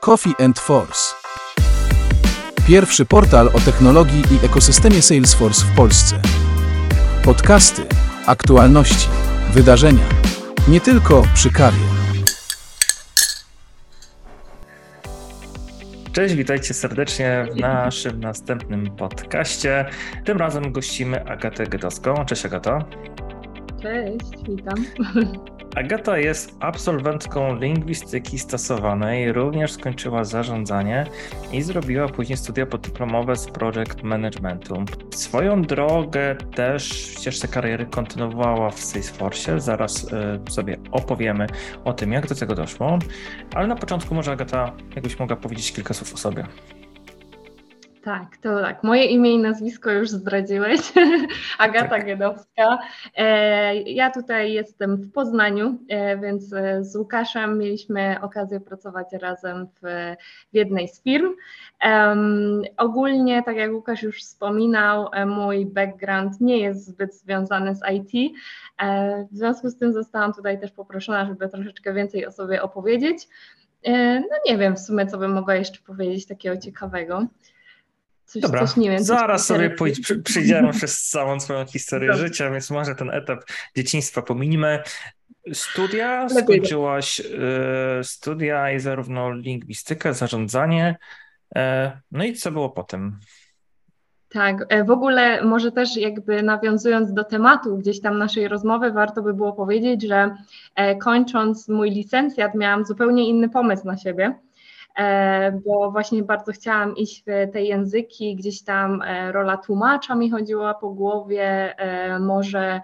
Coffee and Force. Pierwszy portal o technologii i ekosystemie Salesforce w Polsce. Podcasty, aktualności, wydarzenia. Nie tylko przy kawie. Cześć, witajcie serdecznie w naszym następnym podcaście. Tym razem gościmy Agatę Gydowską. Cześć Agato. Cześć, witam. Agata jest absolwentką lingwistyki stosowanej, również skończyła zarządzanie i zrobiła później studia podyplomowe z project managementu. Swoją drogę też ścieżce kariery kontynuowała w Salesforce. Zaraz y, sobie opowiemy o tym, jak do tego doszło. Ale na początku może Agata, jakbyś mogła powiedzieć kilka słów o sobie. Tak, to tak. Moje imię i nazwisko już zdradziłeś. Agata tak. Giedowska. E, ja tutaj jestem w Poznaniu, e, więc e, z Łukaszem mieliśmy okazję pracować razem w, w jednej z firm. ogólnie, tak jak Łukasz już wspominał, mój background nie jest zbyt związany z IT. w związku z tym zostałam tutaj też poproszona, żeby troszeczkę więcej o sobie opowiedzieć. no nie wiem w sumie, co bym mogła jeszcze powiedzieć takiego ciekawego. Coś, Dobra, coś nie wiem, zaraz sobie pójdź, przy, przyjdziemy przez całą swoją historię Dobra. życia, więc może ten etap dzieciństwa pominimy. Studia, skończyłaś y, studia i zarówno lingwistykę, zarządzanie. Y, no i co było potem? Tak, e, w ogóle może też jakby nawiązując do tematu gdzieś tam naszej rozmowy, warto by było powiedzieć, że kończąc mój licencjat miałam zupełnie inny pomysł na siebie. E, bo właśnie bardzo chciałam iść w te języki, gdzieś tam e, rola tłumacza mi chodziła po głowie, e, może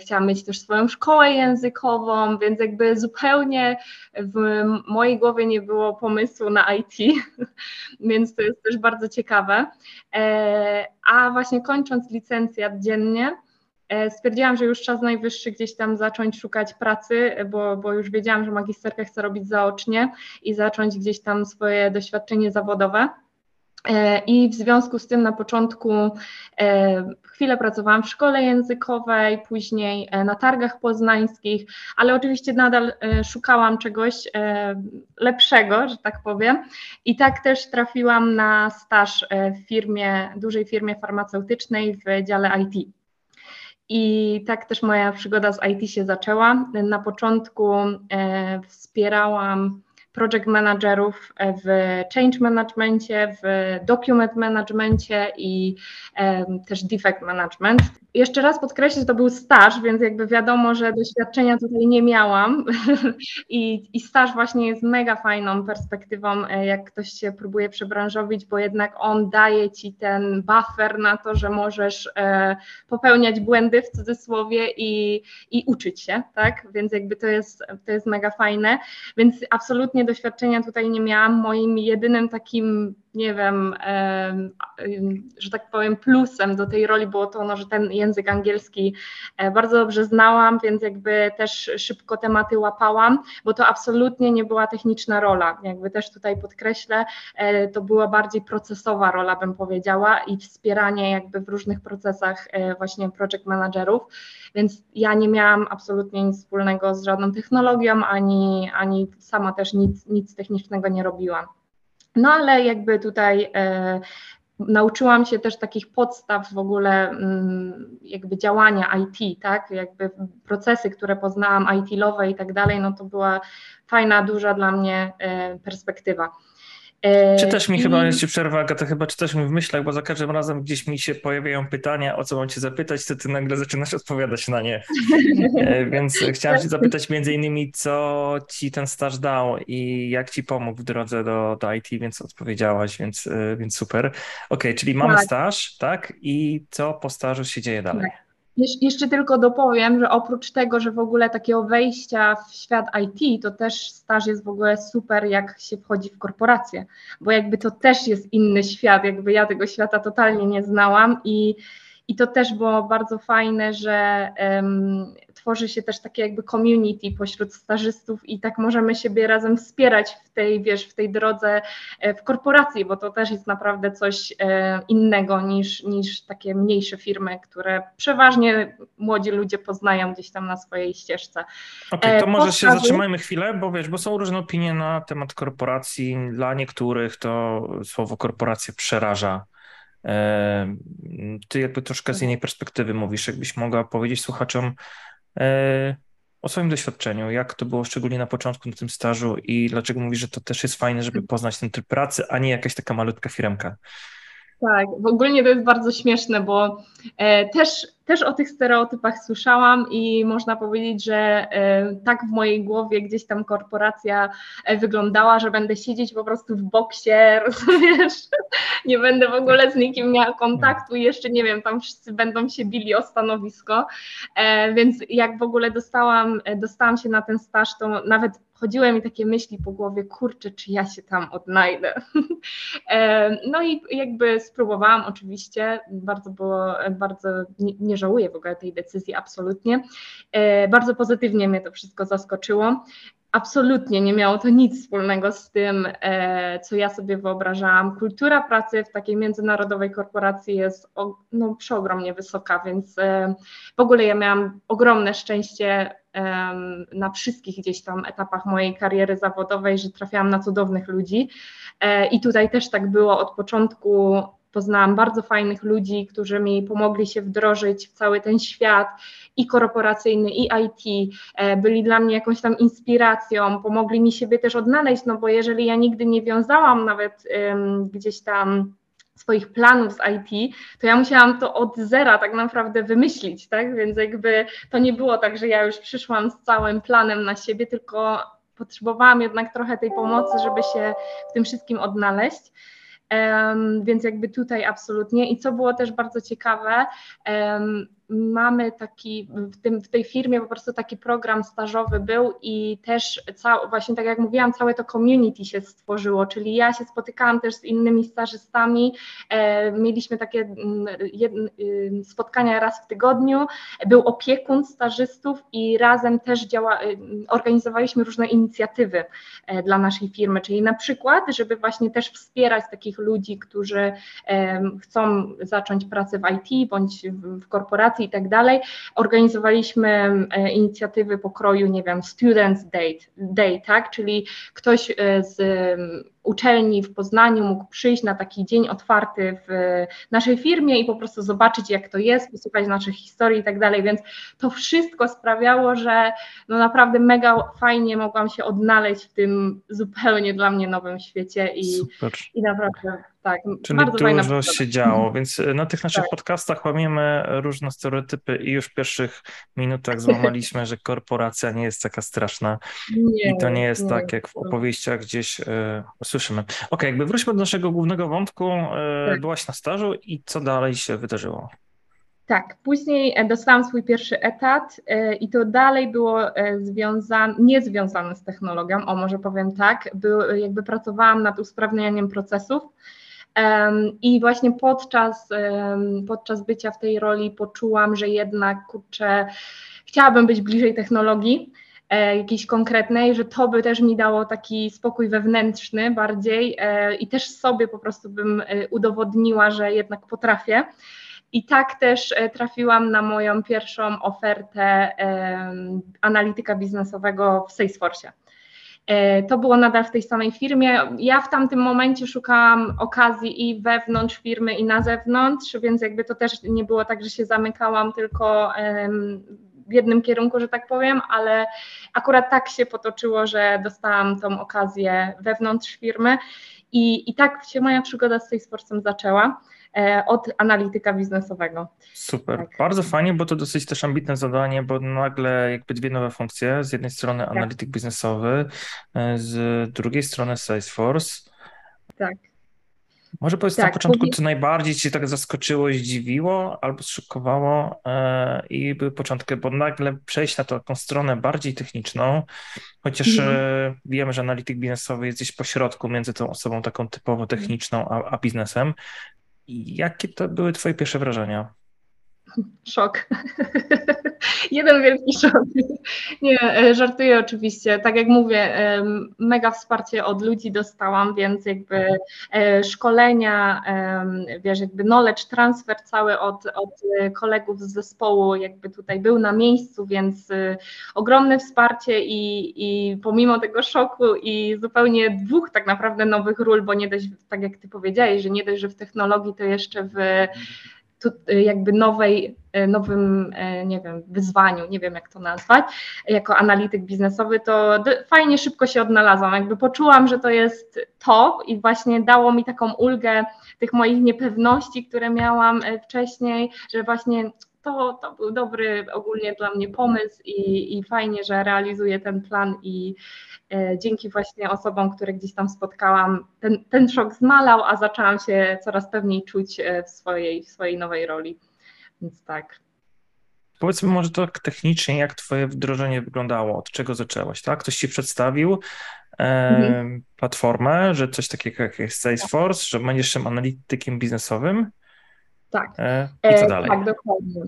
chciałam mieć też swoją szkołę językową, więc jakby zupełnie w mojej głowie nie było pomysłu na IT, więc to jest też bardzo ciekawe. A właśnie kończąc licencjat dziennie, stwierdziłam, że już czas najwyższy gdzieś tam zacząć szukać pracy, bo, bo już wiedziałam, że magisterkę chcę robić zaocznie i zacząć gdzieś tam swoje doświadczenie zawodowe. E, I w związku z tym na początku e, chwilę pracowałam w szkole językowej, później na targach poznańskich, ale oczywiście nadal szukałam czegoś lepszego, że tak powiem. I tak też trafiłam na staż w firmie, dużej firmie farmaceutycznej w dziale IT. I tak też moja przygoda z IT się zaczęła. Na początku e, wspierałam project managerów w change managementie, w document managementie i e, też defect management. Jeszcze raz podkreślę, że to był staż, więc jakby wiadomo, że doświadczenia tutaj nie miałam I, i staż właśnie jest mega fajną perspektywą, e, jak ktoś się próbuje przebranżowić, bo jednak on daje ci ten buffer na to, że możesz e, popełniać błędy w cudzysłowie i, i uczyć się, tak? Więc jakby to jest, to jest mega fajne, więc absolutnie doświadczenia tutaj nie miałam. Moim jedynym takim nie wiem, że tak powiem, plusem do tej roli było to, no, że ten język angielski e, bardzo dobrze znałam, więc jakby też szybko tematy łapałam, bo to absolutnie nie była techniczna rola. Jakby też tutaj podkreślę, e, to była bardziej procesowa rola, bym powiedziała, i wspieranie jakby w różnych procesach e, właśnie project managerów, więc ja nie miałam absolutnie nic wspólnego z żadną technologią, ani, ani sama też nic, nic technicznego nie robiłam. No ale jakby tutaj nauczyłam się też takich podstaw w ogóle mm, jakby działania IT, tak, jakby procesy, które poznałam IT-lowe i tak dalej, no to była fajna, duża dla mnie e, perspektywa. E, czytasz mi I... chyba, jeszcze przerwa, to chyba czytasz mi w myślach, bo za każdym razem gdzieś mi się pojawiają pytania, o co mam cię zapytać, to ty nagle zaczynasz odpowiadać na nie. E, więc chciałam cię zapytać między innymi, co ci ten staż dał i jak ci pomógł w drodze do, do IT, więc odpowiedziałaś, więc, e, więc super. Okej, okay, czyli mamy tak. staż, tak? I co po stażu się dzieje dalej? Tak. Jeszcze tylko dopowiem, że oprócz tego, że w ogóle takiego wejścia w świat IT, to też staż jest w ogóle super, jak się wchodzi w korporację, bo jakby to też jest inny świat, jakby ja tego świata totalnie nie znałam i, i to też było bardzo fajne, że um, tworzy się też takie jakby community pośród stażystów i tak możemy siebie razem wspierać w tej, wiesz, w tej drodze w korporacji, bo to też jest naprawdę coś innego niż, niż takie mniejsze firmy, które przeważnie młodzi ludzie poznają gdzieś tam na swojej ścieżce. Okej, okay, to może się zatrzymajmy chwilę, bo wiesz, bo są różne opinie na temat korporacji. Dla niektórych to słowo korporacja przeraża. E, ty jakby troszkę z innej perspektywy mówisz, jakbyś mogła powiedzieć słuchaczom e, o swoim doświadczeniu, jak to było szczególnie na początku na tym stażu i dlaczego mówisz, że to też jest fajne, żeby poznać ten tryb pracy, a nie jakaś taka malutka firmka. Tak, w to jest bardzo śmieszne, bo e, też też o tych stereotypach słyszałam i można powiedzieć, że e, tak w mojej głowie gdzieś tam korporacja e, wyglądała, że będę siedzieć po prostu w boksie, rozumiesz? Nie będę w ogóle z nikim miała kontaktu i jeszcze nie wiem, tam wszyscy będą się bili o stanowisko. E, więc jak w ogóle dostałam, dostałam się na ten staż, to nawet chodziły mi takie myśli po głowie, kurczę, czy ja się tam odnajdę. No i jakby spróbowałam oczywiście, bardzo było, bardzo nie żałuję w ogóle tej decyzji, absolutnie. E, bardzo pozytywnie mnie to wszystko zaskoczyło. Absolutnie nie miało to nic wspólnego z tym, e, co ja sobie wyobrażałam. Kultura pracy w takiej międzynarodowej korporacji jest no, przeogromnie wysoka, więc e, w ogóle ja miałam ogromne szczęście na wszystkich gdzieś tam etapach mojej kariery zawodowej, że trafiałam na cudownych ludzi. I tutaj też tak było od początku poznałam bardzo fajnych ludzi, którzy mi pomogli się wdrożyć w cały ten świat i korporacyjny, i IT, e, byli dla mnie jakąś tam inspiracją, pomogli mi siebie też odnaleźć, no bo jeżeli ja nigdy nie wiązałam nawet um, gdzieś tam swoich planów z IT, to ja musiałam to od zera tak naprawdę wymyślić, tak? Więc jakby to nie było tak, że ja już przyszłam z całym planem na siebie, tylko potrzebowałam jednak trochę tej pomocy, żeby się w tym wszystkim odnaleźć. Um, więc jakby tutaj absolutnie. I co było też bardzo ciekawe, um, mamy taki, w, tym, w tej firmie po prostu taki program stażowy był i też cał, właśnie tak jak mówiłam, całe to community się stworzyło, czyli ja się spotykałam też z innymi stażystami, e, mieliśmy takie mm, jed, spotkania raz w tygodniu, był opiekun stażystów i razem też działa, y, organizowaliśmy różne inicjatywy e, dla naszej firmy, czyli na przykład, żeby właśnie też wspierać takich ludzi, którzy e, chcą zacząć pracę w IT bądź w korporacji, i tak dalej. Organizowaliśmy e, inicjatywy pokroju, nie wiem, Students Day, Day tak? Czyli ktoś e, z uczelni w Poznaniu mógł przyjść na taki dzień otwarty w naszej firmie i po prostu zobaczyć, jak to jest, posłuchać naszych historii i tak dalej. Więc to wszystko sprawiało, że no naprawdę mega fajnie mogłam się odnaleźć w tym zupełnie dla mnie nowym świecie i, i naprawdę tak. Czyli dużo się działo, więc e, na tych naszych tak. podcastach łamiemy różne stereotypy i już w pierwszych minutach złamaliśmy, że korporacja nie jest taka straszna nie, i to nie jest nie, tak, jak w opowieściach gdzieś e, słyszymy. Okej, okay, jakby wróćmy do naszego głównego wątku. E, tak. Byłaś na stażu i co dalej się wydarzyło? Tak, później e, dostałam swój pierwszy etat e, i to dalej było związane, nie związane z technologią, o może powiem tak, był, jakby pracowałam nad usprawnianiem procesów i właśnie podczas, podczas bycia w tej roli poczułam, że jednak kurczę, chciałabym być bliżej technologii, jakiejś konkretnej, że to by też mi dało taki spokój wewnętrzny bardziej e, i też sobie po prostu bym e, udowodniła, że jednak potrafię. I tak też trafiłam na moją pierwszą ofertę analityka biznesowego w Salesforce. To było nadal w tej samej firmie. Ja w tamtym momencie szukałam okazji i wewnątrz firmy, i na zewnątrz, więc jakby to też nie było tak, że się zamykałam tylko w jednym kierunku, że tak powiem, ale akurat tak się potoczyło, że dostałam tą okazję wewnątrz firmy i, i tak się moja przygoda z Salesforce'em zaczęła e, od analityka biznesowego. Super, tak. bardzo fajnie, bo to dosyć też ambitne zadanie, bo nagle jakby dwie nowe funkcje, z jednej strony tak. analityk biznesowy, e, z drugiej strony Salesforce. Tak. Może powiedz tak, na początku, co najbardziej Cię tak zaskoczyło, zdziwiło albo zszokowało e, i były początki, bo nagle przejść na taką stronę bardziej techniczną, chociaż mm. e, wiemy, że analityk biznesowy jest gdzieś pośrodku między tą osobą taką typowo techniczną a, a biznesem. Jakie to były Twoje pierwsze wrażenia? Szok. Jeden wielki szok. Nie, e, żartuję oczywiście. Tak jak mówię, mega wsparcie od ludzi dostałam, więc jakby e, szkolenia, wiesz, jakby knowledge transfer cały od, od kolegów z zespołu jakby tutaj był na miejscu, więc e, ogromne wsparcie i, i pomimo tego szoku i zupełnie dwóch tak naprawdę nowych ról, bo nie dość, tak jak ty powiedziałeś, że nie dość, że w technologii, to jeszcze w tu, jakby nowej, e, nowym, e, nie wiem, wyzwaniu, nie wiem jak to nazwać, jako analityk biznesowy, to fajnie szybko się odnalazłam. Jakby poczułam, że to jest to i właśnie dało mi taką ulgę tych moich niepewności, które miałam wcześniej, że właśnie to, to był dobry ogólnie dla mnie pomysł i, i fajnie, że realizuję ten plan i e, dzięki właśnie osobom, które gdzieś tam spotkałam, ten, ten szok zmalał, a zaczęłam się coraz pewniej czuć e, w swojej, w swojej nowej roli. Więc tak. Powiedzmy może tak technicznie, jak Twoje wdrożenie wyglądało, od czego zaczęłaś, tak? Ktoś Ci przedstawił e, mhm. platformę, że coś takiego jak Salesforce, że będziesz tym analitykiem biznesowym, tak. E, I co e, dalej? Tak, dokładnie.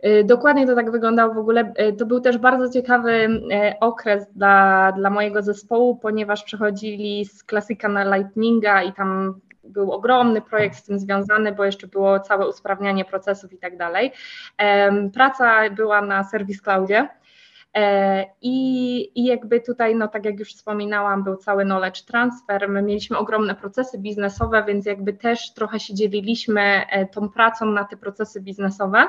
E, dokładnie to tak wyglądało w ogóle. To był też bardzo ciekawy okres dla, dla mojego zespołu, ponieważ przechodzili z klasyka na Lightninga i tam był ogromny projekt z tym związany, bo jeszcze było całe usprawnianie procesów i tak dalej. Praca była na Service Cloudzie. E, I, I jakby tutaj, no tak jak już wspominałam, był cały knowledge transfer. My mieliśmy ogromne procesy biznesowe, więc jakby też trochę się dzieliliśmy e, tą pracą na te procesy biznesowe.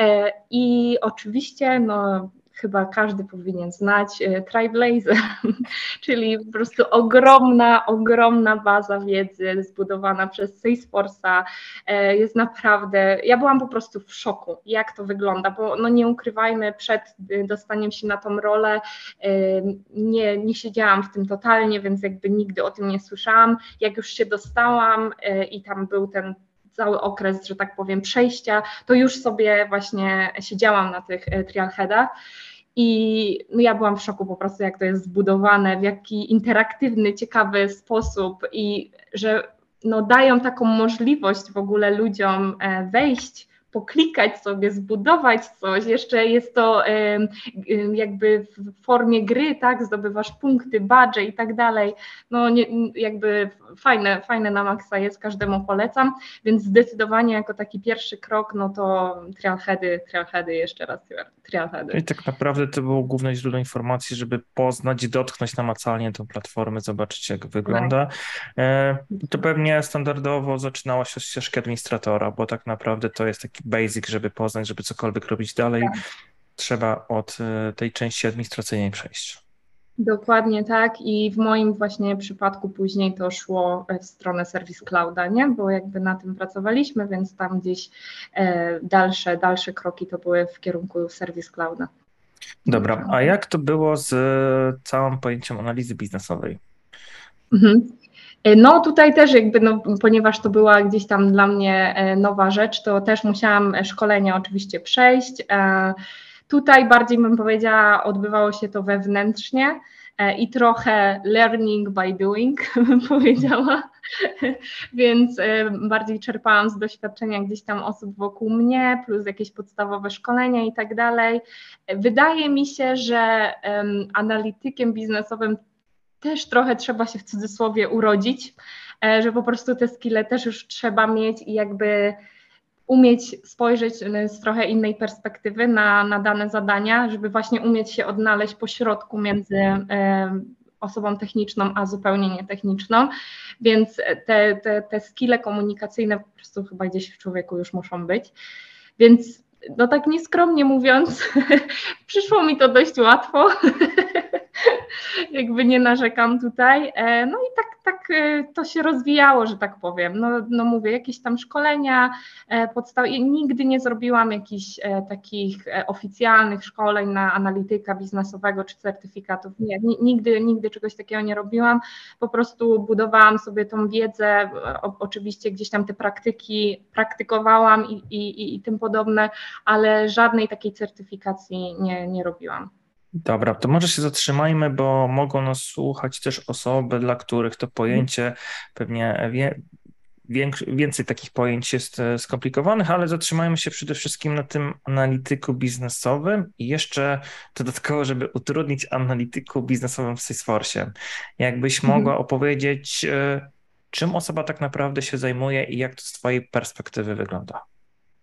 E, I oczywiście, no, chyba każdy powinien znać e, Triblazer, czyli po prostu ogromna, ogromna baza wiedzy zbudowana przez Salesforce'a. E, jest naprawdę, ja byłam po prostu w szoku, jak to wygląda, bo no nie ukrywajmy, przed e, dostaniem się na tą rolę nie, nie siedziałam w tym totalnie, więc jakby nigdy o tym nie słyszałam. Jak już się dostałam i tam był ten cały okres, że tak powiem, przejścia, to już sobie właśnie siedziałam na tych trialheadach. I no ja byłam w szoku po prostu, jak to jest zbudowane, w jaki interaktywny, ciekawy sposób i że no, dają taką możliwość w ogóle ludziom e, wejść poklikać sobie, zbudować coś. Jeszcze jest to jakby w formie gry, tak, zdobywasz punkty, badże i tak dalej. No nie, jakby fajne, fajne na maksa jest, każdemu polecam, więc zdecydowanie jako taki pierwszy krok, no to trialheady, trialheady, jeszcze raz trialheady. I tak naprawdę to było główne źródło informacji, żeby poznać, dotknąć namacalnie tę platformę, zobaczyć jak wygląda. Tak. E, to pewnie standardowo zaczynało się od ścieżki administratora, bo tak naprawdę to jest taki basic, żeby poznać, żeby cokolwiek robić dalej, tak. trzeba od e, tej części administracyjnej przejść. Dokładnie tak i w moim właśnie przypadku później to szło w stronę Service Clouda, nie? bo jakby na tym pracowaliśmy, więc tam gdzieś e, dalsze, dalsze kroki to były w kierunku Service Clouda. Dobra, a jak to było z całym pojęciem analizy biznesowej? Mhm. E, no tutaj też jakby, no, ponieważ to była gdzieś tam dla mnie e, nowa rzecz, to też musiałam szkolenia oczywiście przejść. E, tutaj bardziej bym powiedziała, odbywało się to wewnętrznie i trochę learning by doing, bym powiedziała, więc bardziej czerpałam z doświadczenia gdzieś tam osób wokół mnie, plus jakieś podstawowe szkolenia i tak dalej. Wydaje mi się, że analitykiem biznesowym też trochę trzeba się w cudzysłowie urodzić, e, że po prostu te skille też już trzeba mieć i jakby umieć spojrzeć z trochę innej perspektywy na, na dane zadania, żeby właśnie umieć się odnaleźć po środku między e, osobą techniczną, a zupełnie nietechniczną, więc te, te, te skille komunikacyjne po prostu chyba gdzieś w człowieku już muszą być. Więc no tak nieskromnie mówiąc, przyszło mi to dość łatwo. jakby nie narzekam tutaj. E, no i tak, tak e, to się rozwijało, że tak powiem. No, no mówię, jakieś tam szkolenia e, podstawowe. Nigdy nie zrobiłam jakichś takich oficjalnych szkoleń na analityka biznesowego czy certyfikatów. Nie, nigdy, nigdy czegoś takiego nie robiłam. Po prostu budowałam sobie tą wiedzę, oczywiście gdzieś tam te praktyki praktykowałam i, i, i tym podobne, ale żadnej takiej certyfikacji nie, nie robiłam. Dobra, to może się zatrzymajmy, bo mogą nas słuchać też osoby, dla których to pojęcie pewnie wie, więcej takich pojęć jest e, skomplikowanych, ale zatrzymajmy się przede wszystkim na tym analityku biznesowym i jeszcze dodatkowo, żeby utrudnić analityku biznesowym w Salesforce. Jakbyś mhm. mogła opowiedzieć, e, czym osoba tak naprawdę się zajmuje i jak to z Twojej perspektywy wygląda?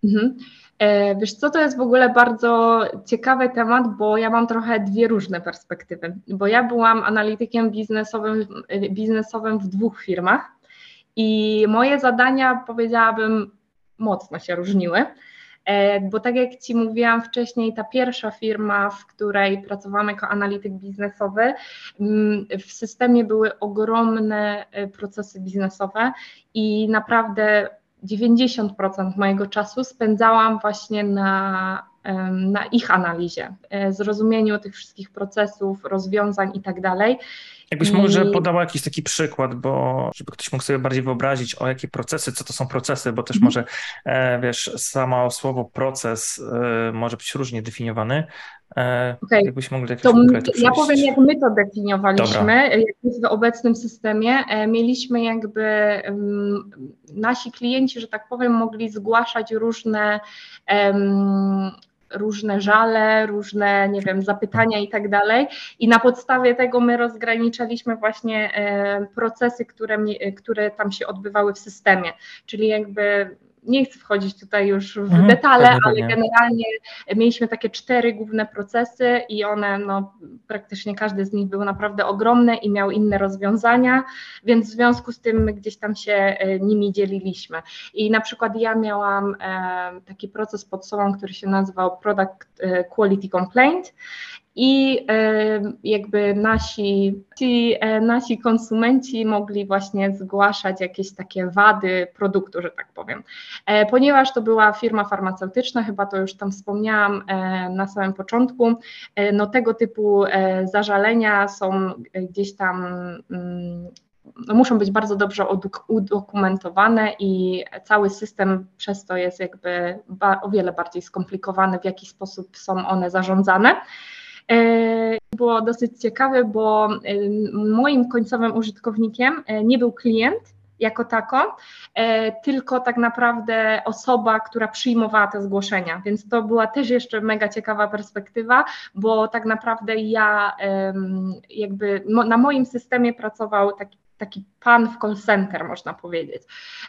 Mhm. E, wiesz co, to jest w ogóle bardzo ciekawy temat, bo ja mam trochę dwie różne perspektywy, bo ja byłam analitykiem biznesowym, biznesowym w dwóch firmach i moje zadania, powiedziałabym, mocno się różniły. E, bo tak jak Ci mówiłam wcześniej, ta pierwsza firma, w której pracowałam jako analityk biznesowy, mm, w systemie były ogromne e, procesy biznesowe i naprawdę 90% mojego czasu spędzałam właśnie na, na ich analizie, e, zrozumieniu tych wszystkich procesów, rozwiązań i tak dalej. Jakbyś może podała jakiś taki przykład, bo żeby ktoś mógł sobie bardziej wyobrazić, o jakie procesy, co to są procesy, bo też mm. może, e, wiesz, samo słowo proces e, może być różnie definiowany. E, okay. Jakbyś mogli jakieś to Ja powiem, jak my to definiowaliśmy. W obecnym systemie mieliśmy jakby um, nasi klienci, że tak powiem, mogli zgłaszać różne um, różne żale, różne, nie wiem, zapytania i tak dalej. I na podstawie tego my rozgraniczaliśmy właśnie e, procesy, które, które tam się odbywały w systemie. Czyli jakby nie chcę wchodzić tutaj już w mhm, detale, ale generalnie mieliśmy takie cztery główne procesy i one, no praktycznie każdy z nich był naprawdę ogromny i miał inne rozwiązania, więc w związku z tym my gdzieś tam się e, nimi dzieliliśmy. I na przykład ja miałam e, taki proces pod sobą, który się nazywał Product e, Quality Complaint i jakby nasi, ci, e, nasi konsumenci mogli właśnie zgłaszać jakieś takie wady produktu, że tak powiem. E, ponieważ to była firma farmaceutyczna, chyba to już tam wspomniałam e, na samym początku, no tego typu zażalenia są gdzieś tam mm, no muszą być bardzo dobrze udokumentowane i cały system przez to jest jakby o wiele bardziej skomplikowany, w jaki sposób są one zarządzane. E, było dosyć ciekawe, bo e, moim końcowym użytkownikiem e, nie był klient, jako tako, tylko tak naprawdę osoba, która przyjmowała te zgłoszenia. Więc to była też jeszcze mega ciekawa perspektywa, bo tak naprawdę ja jakby na moim systemie pracował taki taki pan w call center, można powiedzieć.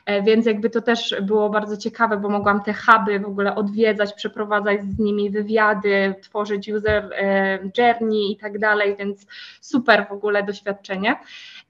E, więc jakby to też było bardzo ciekawe, bo mogłam te huby w ogóle odwiedzać, przeprowadzać z nimi wywiady, tworzyć user e, journey i tak dalej, więc super w ogóle doświadczenie.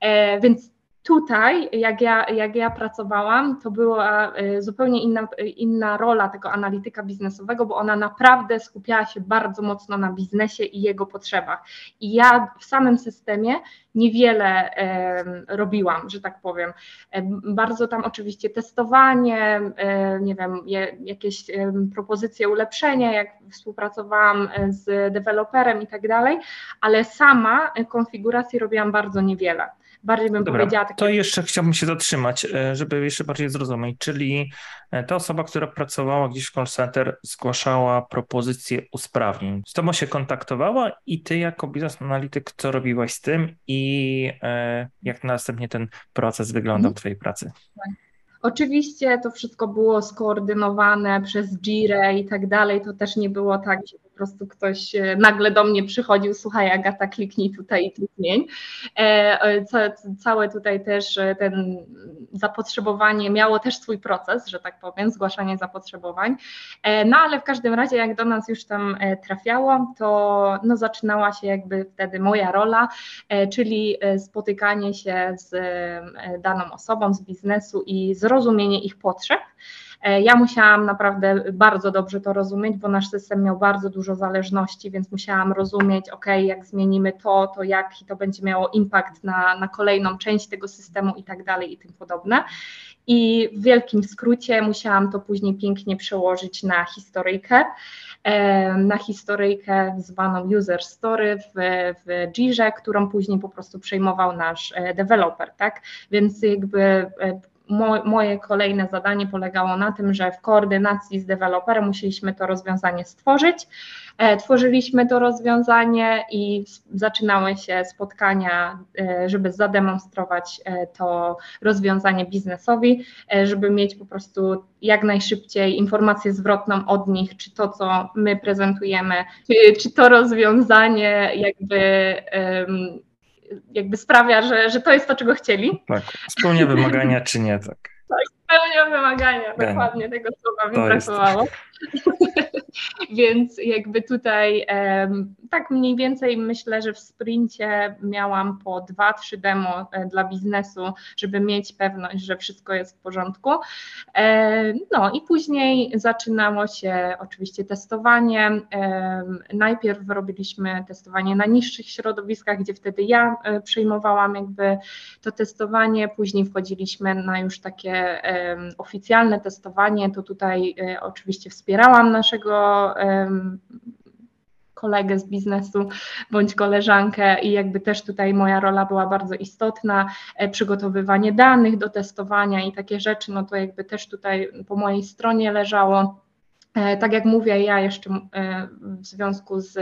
E, więc Tutaj, jak ja, jak ja pracowałam, to była e, zupełnie inna, inna rola tego analityka biznesowego, bo ona naprawdę skupiała się bardzo mocno na biznesie i jego potrzebach. I ja w samym systemie niewiele e, robiłam, że tak powiem. E, bardzo tam oczywiście testowanie, e, nie wiem, je, jakieś e, propozycje ulepszenia, jak współpracowałam z deweloperem i tak dalej, ale sama konfiguracji robiłam bardzo niewiele bardziej bym Dobra, powiedziała. Takie... To jeszcze chciałbym się zatrzymać, e, żeby jeszcze bardziej zrozumieć, czyli e, ta osoba, która pracowała gdzieś w call center, zgłaszała propozycję usprawnień. Z tobą się kontaktowała i ty jako biznes analityk, co robiłaś z tym i e, jak następnie ten proces wyglądał w twojej pracy? Oczywiście to wszystko było skoordynowane przez Jirę i tak dalej. To też nie było tak, że po prostu ktoś e, nagle do mnie przychodził, słuchaj Agata, kliknij tutaj i tu zmień. E, całe tutaj też e, ten zapotrzebowanie miało też swój proces, że tak powiem, zgłaszanie zapotrzebowań. No ale w każdym razie jak do nas już tam trafiało, to no, zaczynała się jakby wtedy moja rola, czyli spotykanie się z daną osobą z biznesu i zrozumienie ich potrzeb. E, ja musiałam naprawdę bardzo dobrze to rozumieć, bo nasz system miał bardzo dużo zależności, więc musiałam rozumieć, ok, jak zmienimy to, to jaki to będzie miało impact na, na kolejną część tego systemu i tak dalej i tym podobne. I w wielkim skrócie musiałam to później pięknie przełożyć na historyjkę e, na historyjkę zwaną user story w, w Jirze, którą później po prostu przejmował nasz e, deweloper, tak? Więc jakby moje kolejne zadanie polegało na tym, że w koordynacji z deweloperem musieliśmy to rozwiązanie stworzyć. E, tworzyliśmy to rozwiązanie i zaczynały się spotkania, e, żeby zademonstrować e, to rozwiązanie biznesowi, żeby mieć po prostu jak najszybciej informację zwrotną od nich, czy to, co my prezentujemy, czy, czy to rozwiązanie jakby jakby sprawia, że, że to jest to, czego chcieli. Tak, spełnia wymagania, czy nie, tak. Tak, spełnia wymagania, dokładnie tego słowa mi brakowało. Więc jakby tutaj tak mniej więcej myślę, że w sprincie miałam po dwa, trzy demo e, dla biznesu, żeby mieć pewność, że wszystko jest w porządku. E, no i później zaczynało się oczywiście testowanie. Najpierw robiliśmy testowanie na niższych środowiskach, gdzie wtedy ja e, przejmowałam jakby to testowanie, później wchodziliśmy na już takie oficjalne testowanie, to tutaj oczywiście wspierałam naszego kolegę z biznesu bądź koleżankę i jakby też tutaj moja rola była bardzo istotna, e, przygotowywanie danych do testowania i takie rzeczy, no to jakby też tutaj po mojej stronie leżało. E, tak jak mówię, ja jeszcze e, w związku z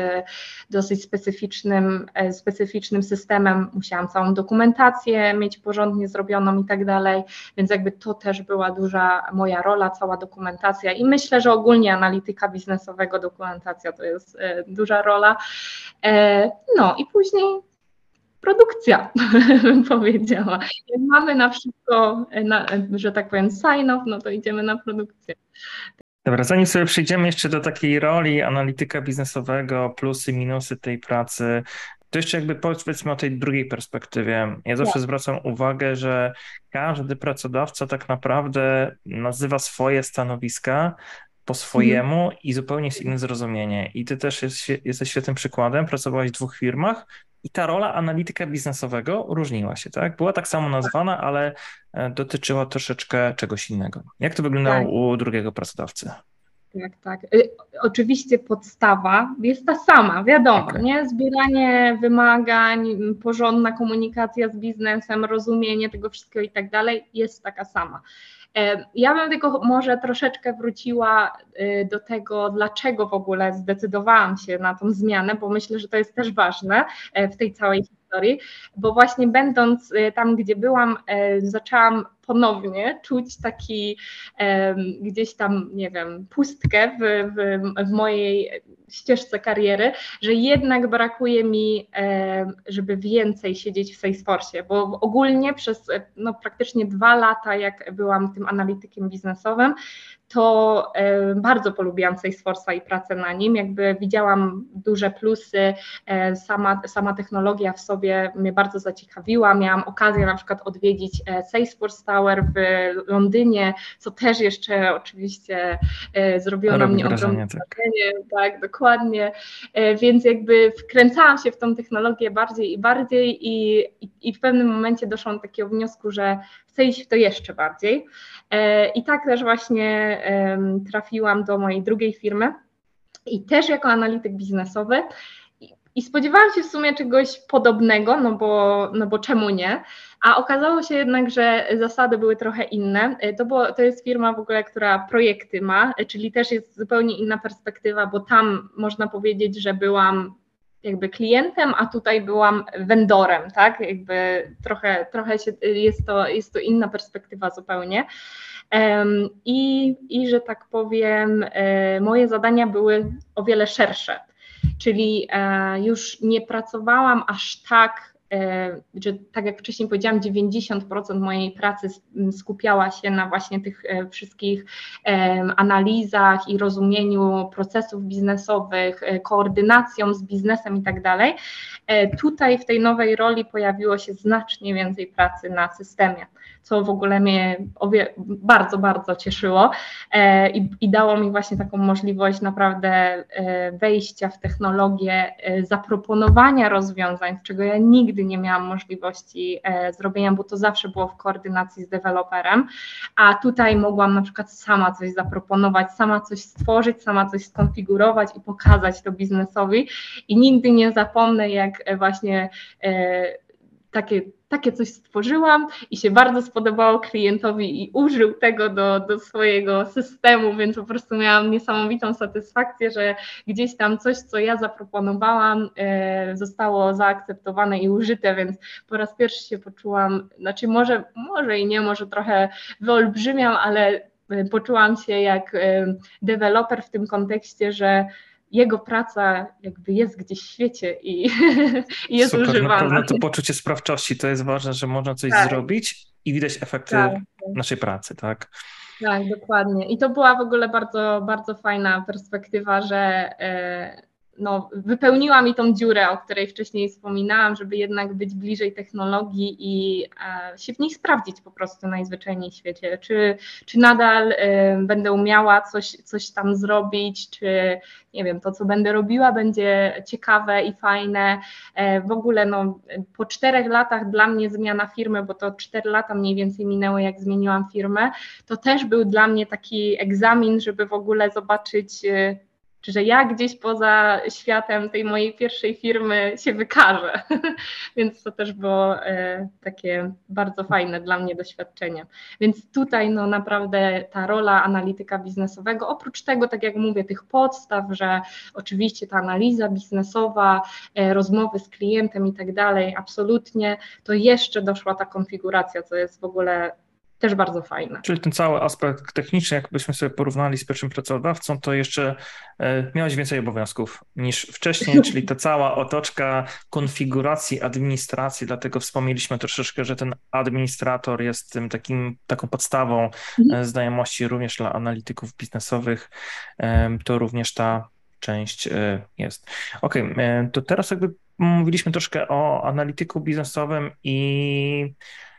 dosyć specyficznym, e, specyficznym systemem musiałam całą dokumentację mieć porządnie zrobioną i tak dalej, więc jakby to też była duża moja rola, cała dokumentacja i myślę, że ogólnie analityka biznesowego, dokumentacja to jest duża rola. No i później produkcja, bym powiedziała. Jak mamy na wszystko, na, że tak powiem, sign-off, no to idziemy na produkcję. Dobra, zanim sobie przejdziemy jeszcze do takiej roli analityka biznesowego, plusy, minusy tej pracy, to jeszcze jakby powiedzmy o tej drugiej perspektywie. Ja zawsze tak. zwracam uwagę, że każdy pracodawca tak naprawdę nazywa swoje stanowiska po swojemu mhm. i zupełnie jest inne zrozumienie. I ty też jest, jesteś świetnym przykładem, pracowałeś w dwóch firmach i ta rola analityka biznesowego różniła się, tak? Była tak samo nazwana, ale e, dotyczyła troszeczkę czegoś innego. Jak to wyglądało tak. u drugiego pracodawcy? Tak, tak. Y, oczywiście podstawa jest ta sama, wiadomo, okay. nie? Zbieranie wymagań, porządna komunikacja z biznesem, rozumienie tego wszystkiego i tak dalej jest taka sama. E, ja bym tylko może troszeczkę wróciła y, do tego, dlaczego w ogóle zdecydowałam się na tą zmianę, bo myślę, że to jest też ważne e, w tej całej bo właśnie będąc y, tam, gdzie byłam, e, zaczęłam ponownie czuć taki gdzieś tam, nie wiem, pustkę w, w, w mojej ścieżce kariery, że jednak brakuje mi, żeby więcej siedzieć w Salesforce, bo ogólnie przez no, praktycznie dwa lata, jak byłam tym analitykiem biznesowym, to bardzo polubiłam Salesforce'a i pracę na nim. Jakby widziałam duże plusy, e, sama, sama technologia w sobie mnie bardzo zaciekawiła. Miałam okazję na przykład odwiedzić e, Salesforce Tower w Londynie, co też jeszcze oczywiście e, zrobiło na mnie ogromne tak. wrażenie. Tak, dokładnie. Więc jakby wkręcałam się w tą technologię bardziej i bardziej i, i, i w pewnym momencie doszłam do takiego wniosku, że chcę iść w to jeszcze bardziej. E, I tak też właśnie trafiłam do mojej drugiej firmy i też jako analityk biznesowy. I spodziewałam się w sumie czegoś podobnego, no bo, no bo czemu nie? A okazało się jednak, że zasady były trochę inne. E, to, było, to jest firma w ogóle, która projekty ma, e, czyli też jest zupełnie inna perspektywa, bo tam można powiedzieć, że byłam jakby klientem, a tutaj byłam vendorem, tak? Jakby trochę, trochę się, jest, to, jest to inna perspektywa zupełnie. I, I że tak powiem, e, moje zadania były o wiele szersze, czyli e, już nie pracowałam aż tak że tak jak wcześniej powiedziałam, 90% mojej pracy skupiała się na właśnie tych e, wszystkich analizach i rozumieniu procesów biznesowych, e, koordynacją z biznesem i tak dalej. Tutaj w tej nowej roli pojawiło się znacznie więcej pracy na systemie co w ogóle mnie bardzo, bardzo cieszyło e, i, i dało mi właśnie taką możliwość naprawdę e, wejścia w technologię, e, zaproponowania rozwiązań, czego ja nigdy nie miałam możliwości zrobienia, bo to zawsze było w koordynacji z deweloperem, a tutaj mogłam na przykład sama coś zaproponować, sama coś stworzyć, sama coś skonfigurować i pokazać to biznesowi. I nigdy nie zapomnę, jak właśnie takie, takie coś stworzyłam i się bardzo spodobało klientowi i użył tego do, do swojego systemu, więc po prostu miałam niesamowitą satysfakcję, że gdzieś tam coś, co ja zaproponowałam, e, zostało zaakceptowane i użyte, więc po raz pierwszy się poczułam, znaczy może, może i nie, może trochę wyolbrzymiam, ale e, poczułam się jak e, deweloper w tym kontekście, że jego praca jakby jest gdzieś w świecie i, i jest Super, używana. Na pewno to poczucie sprawczości to jest ważne, że można coś tak. zrobić i widać efekty tak. naszej pracy, tak? Tak, dokładnie. I to była w ogóle bardzo, bardzo fajna perspektywa, że e, no, wypełniła mi tą dziurę, o której wcześniej wspominałam, żeby jednak być bliżej technologii i e, się w niej sprawdzić po prostu najzwyczajniej w świecie. Czy, czy nadal e, będę umiała coś, coś tam zrobić, czy nie wiem, to co będę robiła będzie ciekawe i fajne. E, w ogóle no, po czterech latach dla mnie zmiana firmy, bo to cztery lata mniej więcej minęło, jak zmieniłam firmę, to też był dla mnie taki egzamin, żeby w ogóle zobaczyć, e, czy że ja gdzieś poza światem tej mojej pierwszej firmy się wykażę. Więc to też było e, takie bardzo fajne dla mnie doświadczenie. Więc tutaj no naprawdę ta rola analityka biznesowego, oprócz tego, tak jak mówię, tych podstaw, że oczywiście ta analiza biznesowa, e, rozmowy z klientem i tak dalej, absolutnie, to jeszcze doszła ta konfiguracja, co jest w ogóle też bardzo fajne. Czyli ten cały aspekt techniczny, jakbyśmy sobie porównali z pierwszym pracodawcą, to jeszcze e, miałeś więcej obowiązków niż wcześniej, czyli ta cała otoczka konfiguracji administracji, dlatego wspomnieliśmy troszeczkę, że ten administrator jest tym takim, taką podstawą mhm. E, znajomości również dla analityków biznesowych, to również ta część e, jest. Ok, to teraz jakby mówiliśmy troszkę o analityku biznesowym i E,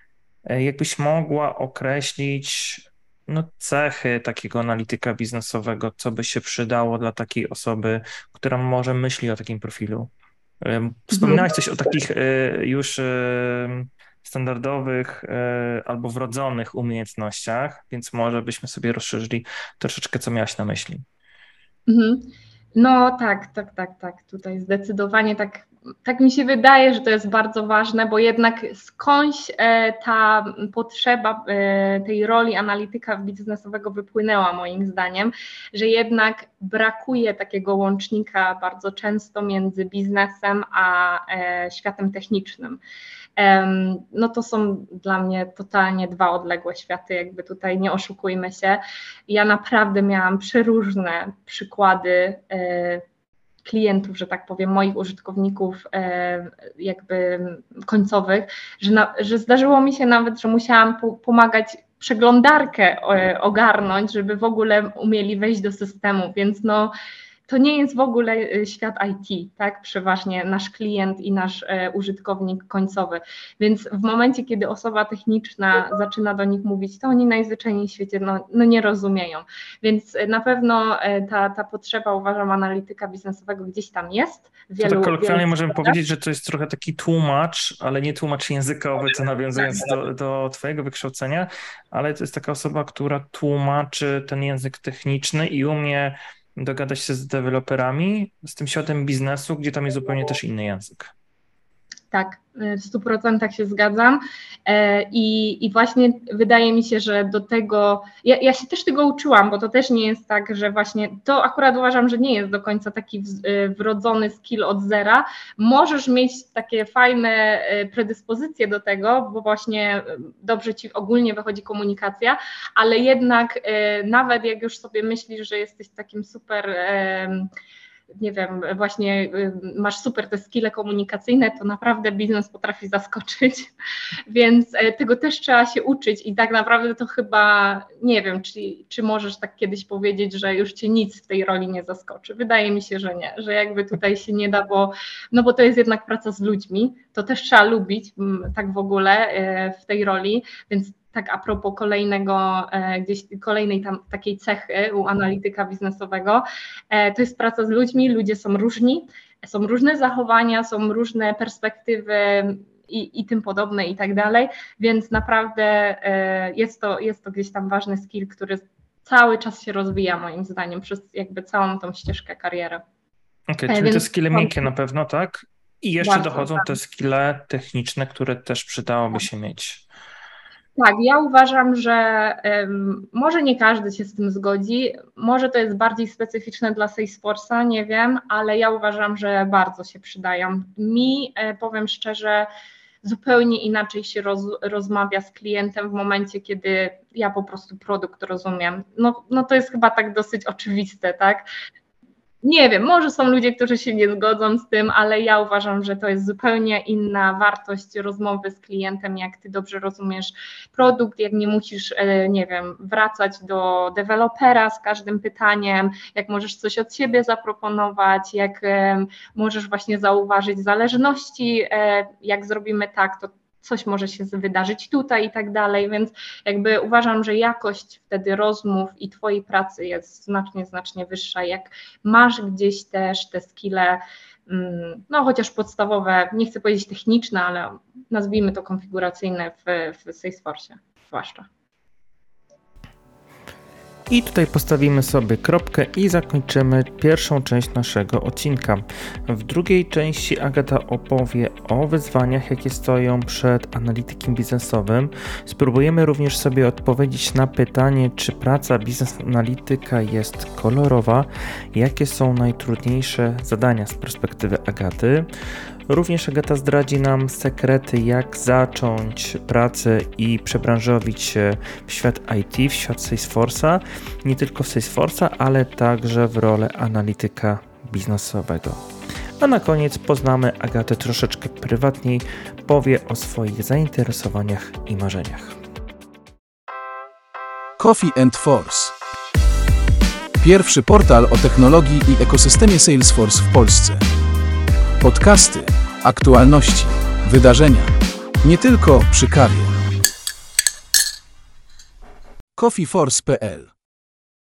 jakbyś mogła określić no, cechy takiego analityka biznesowego, co by się przydało dla takiej osoby, która może myśli o takim profilu? E, wspominałaś coś o takich e, już standardowych albo wrodzonych umiejętnościach, więc może byśmy sobie rozszerzyli troszeczkę, co miałaś na myśli. Mhm. No tak, tak, tak, tak. Tutaj zdecydowanie tak tak mi się wydaje, że to jest bardzo ważne, bo jednak skądś e, ta potrzeba e, tej roli analityka biznesowego wypłynęła moim zdaniem, że jednak brakuje takiego łącznika bardzo często między biznesem a e, światem technicznym. No to są dla mnie totalnie dwa odległe światy, jakby tutaj nie oszukujmy się. Ja naprawdę miałam przeróżne przykłady klientów, że tak powiem, moich użytkowników e, jakby końcowych, że, na, że zdarzyło mi się nawet, że musiałam po, pomagać przeglądarkę e, ogarnąć, żeby w ogóle umieli wejść do systemu, więc no to nie jest w ogóle y, świat IT, tak? Przeważnie nasz klient i nasz e, użytkownik końcowy. Więc w momencie, kiedy osoba techniczna zaczyna do nich mówić, to oni najzwyczajniej w świecie no, no nie rozumieją. Więc e, na pewno e, ta, ta potrzeba, uważam, analityka biznesowego gdzieś tam jest. Wielu, to tak kolokwialnie możemy powiedzieć, że to jest trochę taki tłumacz, ale nie tłumacz językowy, to nawiązując do, do Twojego wykształcenia, ale to jest taka osoba, która tłumaczy ten język techniczny i umie dogadać się z deweloperami, z tym światem biznesu, gdzie tam jest zupełnie też inny język. Tak, w 100% się zgadzam. E, I, I właśnie wydaje mi się, że do tego, ja, ja, się też tego uczyłam, bo to też nie jest tak, że właśnie to akurat uważam, że nie jest do końca taki e, wrodzony skill od zera. Możesz mieć takie fajne e, predyspozycje do tego, bo właśnie dobrze ci ogólnie wychodzi komunikacja, ale jednak nawet jak już sobie myślisz, że jesteś takim super nie wiem, właśnie y, masz super te skille komunikacyjne, to naprawdę biznes potrafi zaskoczyć, więc e, tego też trzeba się uczyć i tak naprawdę to chyba, nie wiem, czy, czy możesz tak kiedyś powiedzieć, że już cię nic w tej roli nie zaskoczy. Wydaje mi się, że nie, że jakby tutaj się nie da, bo, no bo to jest jednak praca z ludźmi, to też trzeba lubić tak w ogóle e, w tej roli, więc tak a propos kolejnego, e, gdzieś kolejnej tam takiej cechy u analityka biznesowego, e, to jest praca z ludźmi, ludzie są różni, są różne zachowania, są różne perspektywy i, i tym podobne i tak dalej, więc naprawdę e, jest to, jest to gdzieś tam ważny skill, który cały czas się rozwija moim zdaniem przez jakby całą tą ścieżkę kariery. Okej, okay, czyli te skille miękkie na pewno, tak? I jeszcze Bardzo, dochodzą tak. te skille techniczne, które też przydałoby się mieć. Tak, ja uważam, że em, może nie każdy się z tym zgodzi, może to jest bardziej specyficzne dla Salesforce'a, nie wiem, ale ja uważam, że bardzo się przydają. Mi, e, powiem szczerze, zupełnie inaczej się roz, rozmawia z klientem w momencie, kiedy ja po prostu produkt rozumiem. No, no to jest chyba tak dosyć oczywiste, tak? Nie wiem, może są ludzie, którzy się nie zgodzą z tym, ale ja uważam, że to jest zupełnie inna wartość rozmowy z klientem, jak ty dobrze rozumiesz produkt, jak nie musisz, e, nie wiem, wracać do dewelopera z każdym pytaniem, jak możesz coś od siebie zaproponować, jak możesz właśnie zauważyć zależności, e, jak zrobimy tak, to coś może się wydarzyć tutaj i tak dalej, więc jakby uważam, że jakość wtedy rozmów i Twojej pracy jest znacznie, znacznie wyższa, jak masz gdzieś też te skille, mm, no chociaż podstawowe, nie chcę powiedzieć techniczne, ale nazwijmy to konfiguracyjne w, w Salesforce zwłaszcza. I tutaj postawimy sobie kropkę i zakończymy pierwszą część naszego odcinka. W drugiej części Agata opowie o wyzwaniach, jakie stoją przed analitykiem biznesowym. Spróbujemy również sobie odpowiedzieć na pytanie, czy praca biznes analityka jest kolorowa, jakie są najtrudniejsze zadania z perspektywy Agaty. Również Agata zdradzi nam sekrety, jak zacząć pracę i przebranżowić się w świat IT, w świat Salesforce'a, nie tylko w Salesforce'a, ale także w rolę analityka biznesowego. A na koniec poznamy Agatę troszeczkę prywatniej, powie o swoich zainteresowaniach i marzeniach. Coffee and Force. Pierwszy portal o technologii i ekosystemie Salesforce w Polsce. Podcasty, aktualności, wydarzenia. Nie tylko przy kawie. coffeeforce.pl